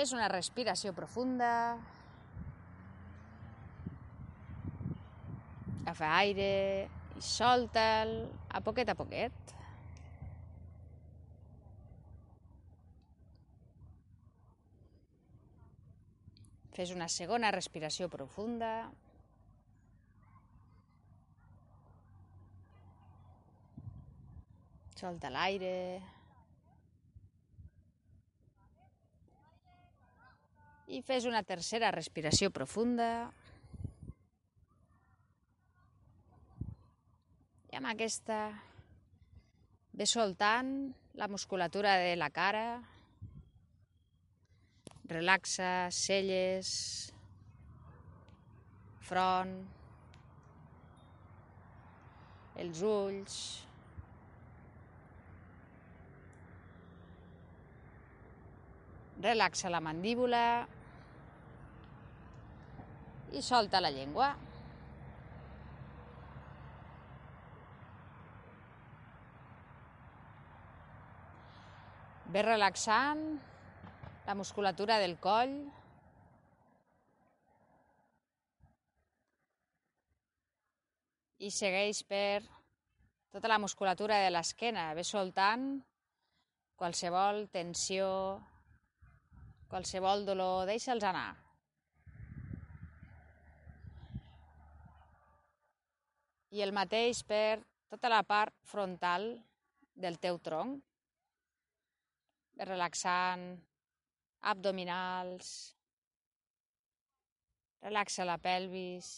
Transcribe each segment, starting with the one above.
Fes una respiració profunda. Agafa aire i solta'l a poquet a poquet. Fes una segona respiració profunda. Solta l'aire. I fes una tercera respiració profunda. I amb aquesta ve soltant la musculatura de la cara, relaxa celles, front, els ulls, relaxa la mandíbula i solta la llengua. Ve relaxant la musculatura del coll, i segueix per tota la musculatura de l'esquena, ve soltant qualsevol tensió, qualsevol dolor, deixa'ls anar. I el mateix per tota la part frontal del teu tronc, relaxant abdominals, relaxa la pelvis,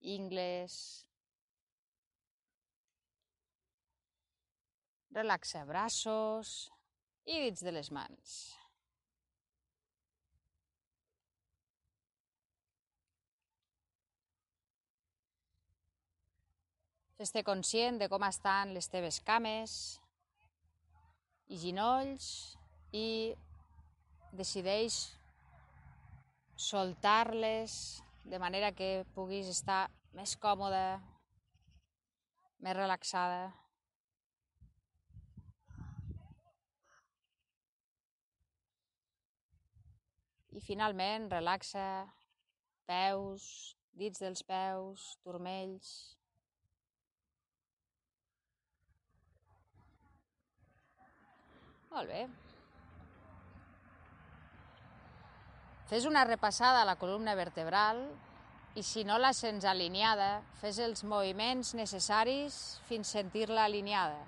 ingles, relaxa braços i dits de les mans. Fes-te conscient de com estan les teves cames i ginolls i decideix soltar-les de manera que puguis estar més còmode, més relaxada. I finalment relaxa peus, dits dels peus, turmells. Molt bé. Fes una repassada a la columna vertebral i si no la sents alineada, fes els moviments necessaris fins sentir-la alineada.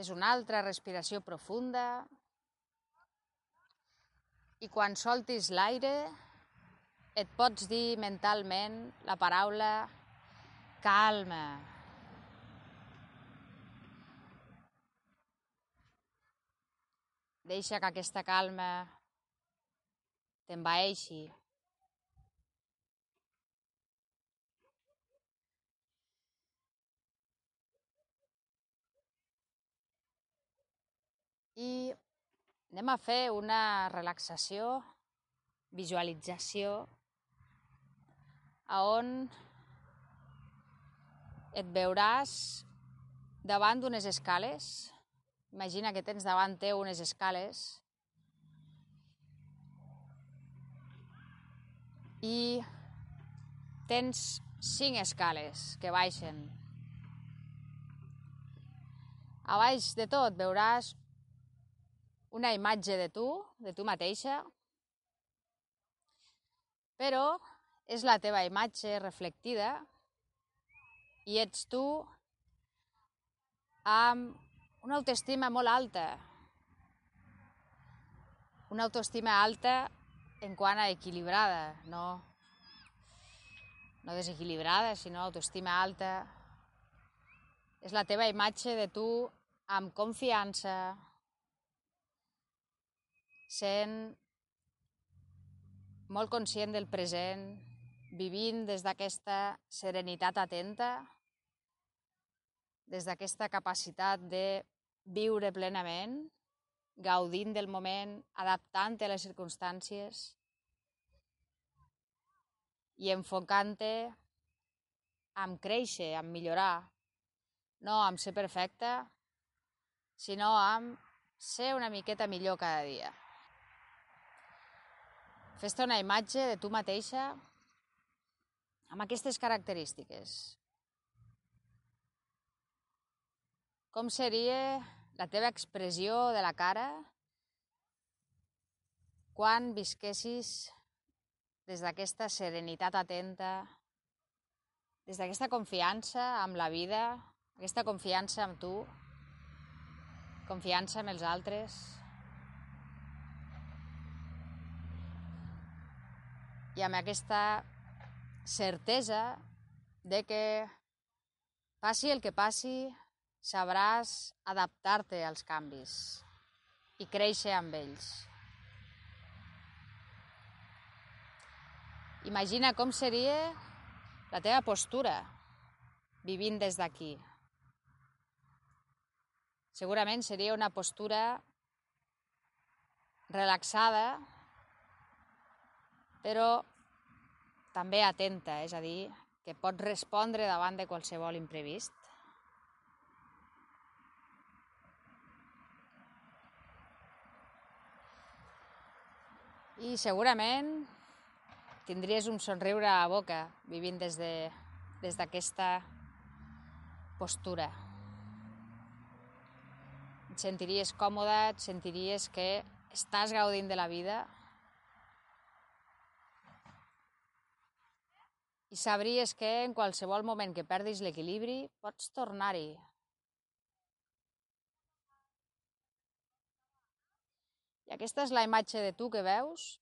Fes una altra respiració profunda. I quan soltis l'aire, et pots dir mentalment la paraula calma. Deixa que aquesta calma t'envaeixi. I anem a fer una relaxació, visualització, a on et veuràs davant d'unes escales. Imagina que tens davant teu unes escales i tens cinc escales que baixen. A baix de tot veuràs una imatge de tu, de tu mateixa, però és la teva imatge reflectida i ets tu amb una autoestima molt alta. Una autoestima alta en quant a equilibrada, no, no desequilibrada, sinó autoestima alta. És la teva imatge de tu amb confiança, sent molt conscient del present, vivint des d'aquesta serenitat atenta, des d'aquesta capacitat de viure plenament, gaudint del moment, adaptant-te a les circumstàncies i enfocant-te amb créixer, amb millorar, no amb ser perfecta, sinó amb ser una miqueta millor cada dia. Fes-te una imatge de tu mateixa amb aquestes característiques. Com seria la teva expressió de la cara quan visquessis des d'aquesta serenitat atenta, des d'aquesta confiança amb la vida, aquesta confiança amb tu, confiança amb els altres. I amb aquesta certesa de que passi el que passi, sabràs adaptar-te als canvis i créixer amb ells. Imagina com seria la teva postura vivint des d'aquí. Segurament seria una postura relaxada, però també atenta, és a dir, que pot respondre davant de qualsevol imprevist. I segurament tindries un somriure a la boca vivint des d'aquesta de, des postura. Et sentiries còmode, et sentiries que estàs gaudint de la vida i sabries que en qualsevol moment que perdis l'equilibri pots tornar-hi. I aquesta és la imatge de tu que veus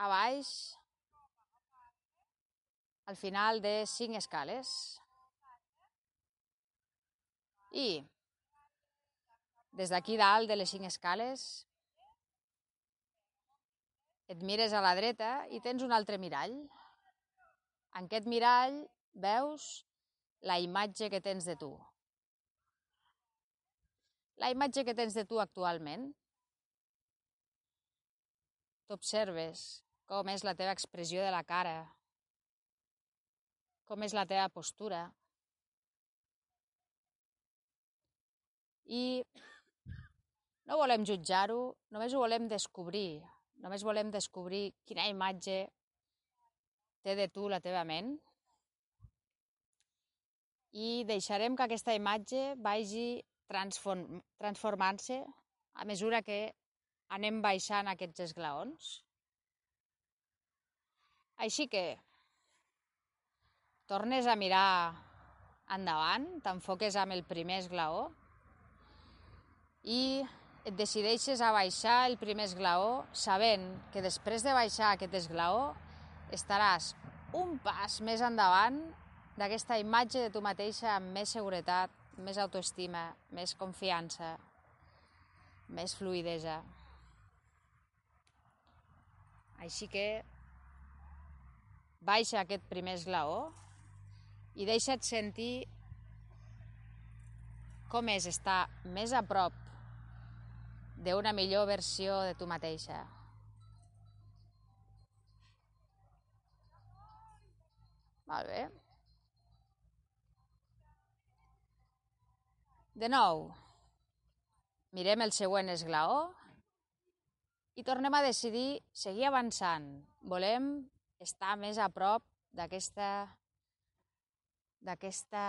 a baix al final de cinc escales. I des d'aquí dalt de les cinc escales et mires a la dreta i tens un altre mirall. En aquest mirall veus la imatge que tens de tu. La imatge que tens de tu actualment. T'observes com és la teva expressió de la cara, com és la teva postura. I no volem jutjar-ho, només ho volem descobrir. Només volem descobrir quina imatge té de tu la teva ment i deixarem que aquesta imatge vagi transform transformant-se a mesura que anem baixant aquests esglaons. Així que tornes a mirar endavant, t'enfoques amb el primer esglaó i et decideixes a baixar el primer esglaó sabent que després de baixar aquest esglaó estaràs un pas més endavant d'aquesta imatge de tu mateixa amb més seguretat, més autoestima, més confiança, més fluidesa. Així que baixa aquest primer esglaó i deixa't sentir com és estar més a prop d'una millor versió de tu mateixa. Molt bé. De nou, mirem el següent esglaó i tornem a decidir seguir avançant. Volem estar més a prop d'aquesta d'aquesta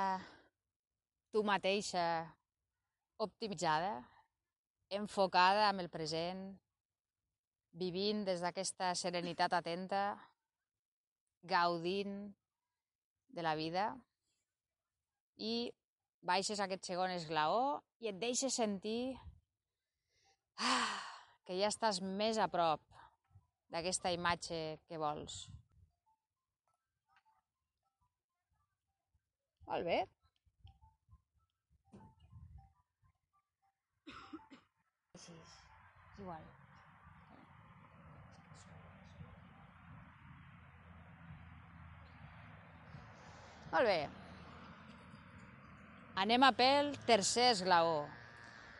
tu mateixa optimitzada, enfocada amb el present, vivint des d'aquesta serenitat atenta, gaudint de la vida i baixes aquest segon esglaó i et deixes sentir ah, que ja estàs més a prop d'aquesta imatge que vols. Molt bé. És igual. Molt bé. Anem a pel tercer esglaó.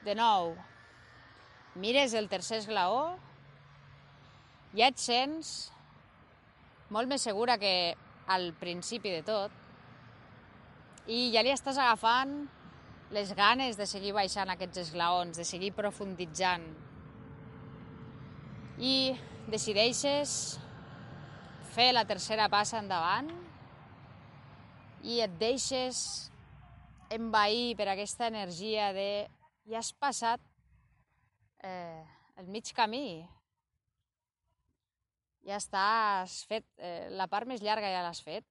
de nou, mires el tercer esglaó, ja et sents molt més segura que al principi de tot i ja li estàs agafant les ganes de seguir baixant aquests esglaons, de seguir profunditzant. I decideixes fer la tercera passa endavant i et deixes envair per aquesta energia de ja has passat eh, el mig camí. Ja estàs fet, eh, la part més llarga ja l'has fet.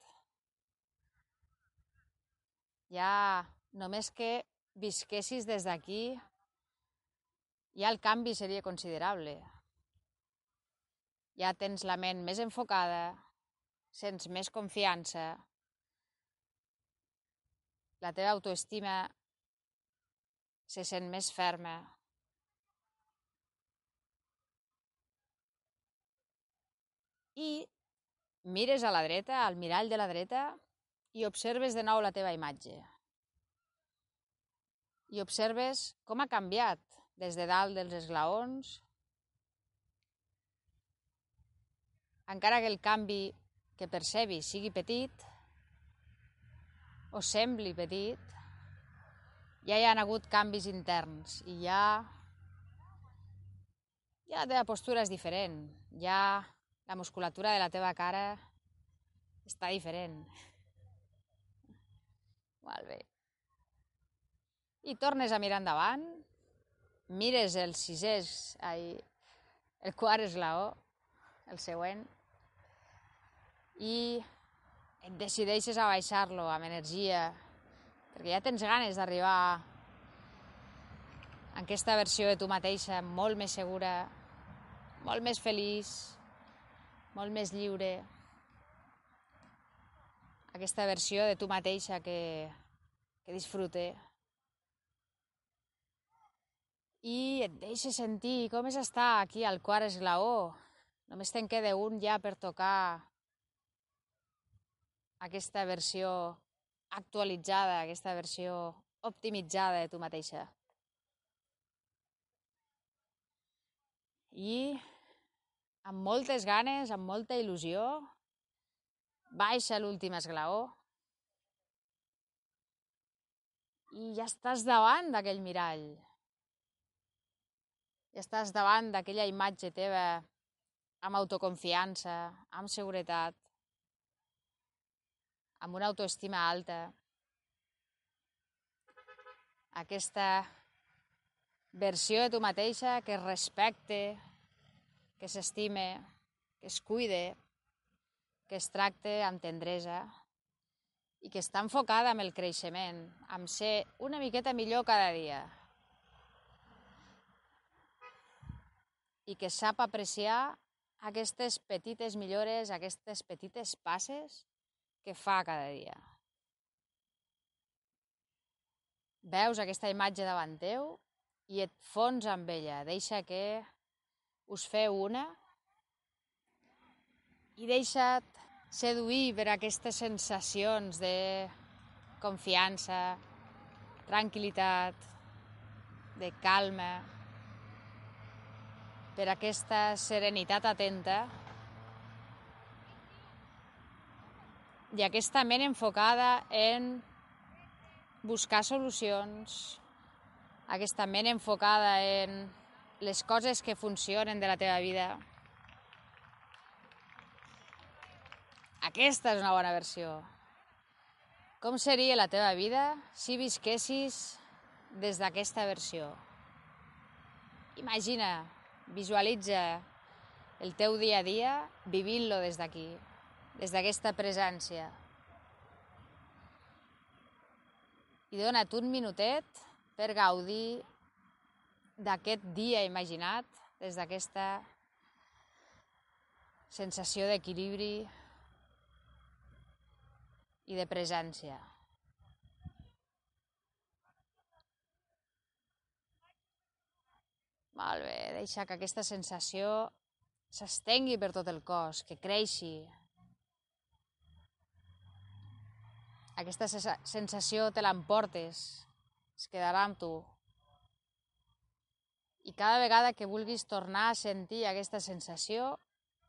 Ja només que visquessis des d'aquí, ja el canvi seria considerable. Ja tens la ment més enfocada, sents més confiança, la teva autoestima se sent més ferma. I mires a la dreta, al mirall de la dreta, i observes de nou la teva imatge. I observes com ha canviat des de dalt dels esglaons, encara que el canvi que percebis sigui petit, o sembli petit, ja hi han hagut canvis interns i ja, ja la teva postura és diferent, ja la musculatura de la teva cara està diferent. Molt bé. I tornes a mirar endavant, mires el sisè, ai, el quart esglaó, el següent, i et decideixes a baixar-lo amb energia, perquè ja tens ganes d'arribar a aquesta versió de tu mateixa molt més segura, molt més feliç, molt més lliure. Aquesta versió de tu mateixa que, que disfrute. I et deixa sentir com és estar aquí al quart esglaó. Només te'n queda un ja per tocar aquesta versió actualitzada, aquesta versió optimitzada de tu mateixa. I amb moltes ganes, amb molta il·lusió, baixa l'últim esglaó i ja estàs davant d'aquell mirall. Ja estàs davant d'aquella imatge teva amb autoconfiança, amb seguretat, amb una autoestima alta. Aquesta versió de tu mateixa que es respecte, que s'estime, que es cuide, que es tracte amb tendresa i que està enfocada amb el creixement, amb ser una miqueta millor cada dia. I que sap apreciar aquestes petites millores, aquestes petites passes que fa cada dia. Veus aquesta imatge davant teu i et fons amb ella. Deixa que us feu una i deixa't seduir per aquestes sensacions de confiança, tranquil·litat, de calma, per aquesta serenitat atenta i aquesta ment enfocada en buscar solucions, aquesta ment enfocada en les coses que funcionen de la teva vida. Aquesta és una bona versió. Com seria la teva vida si visquessis des d'aquesta versió? Imagina, visualitza el teu dia a dia vivint-lo des d'aquí des d'aquesta presència. I dona't un minutet per gaudir d'aquest dia imaginat, des d'aquesta sensació d'equilibri i de presència. Molt bé, deixa que aquesta sensació s'estengui per tot el cos, que creixi, aquesta sensació te l'emportes, es quedarà amb tu. I cada vegada que vulguis tornar a sentir aquesta sensació,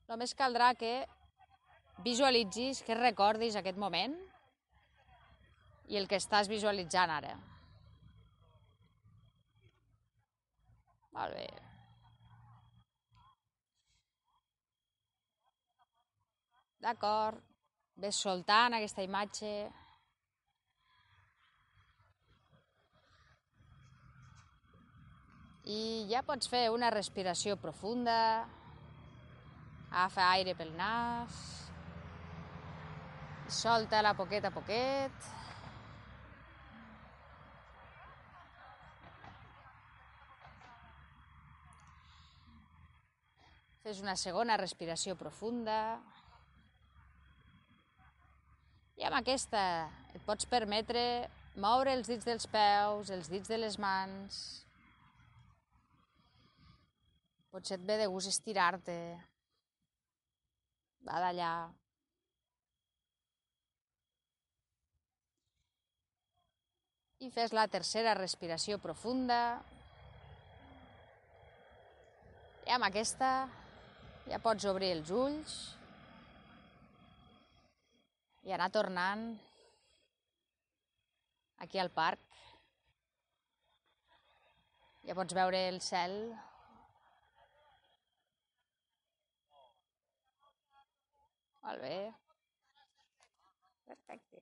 només caldrà que visualitzis, que recordis aquest moment i el que estàs visualitzant ara. Molt bé. D'acord. Ves soltant aquesta imatge. I ja pots fer una respiració profunda. Agafa aire pel nas. Solta-la poquet a poquet. Fes una segona respiració profunda. I amb aquesta et pots permetre moure els dits dels peus, els dits de les mans. Potser et ve de gust estirar-te. Va d'allà. I fes la tercera respiració profunda. I amb aquesta ja pots obrir els ulls i anar tornant aquí al parc. Ja pots veure el cel. Molt bé. Perfecte.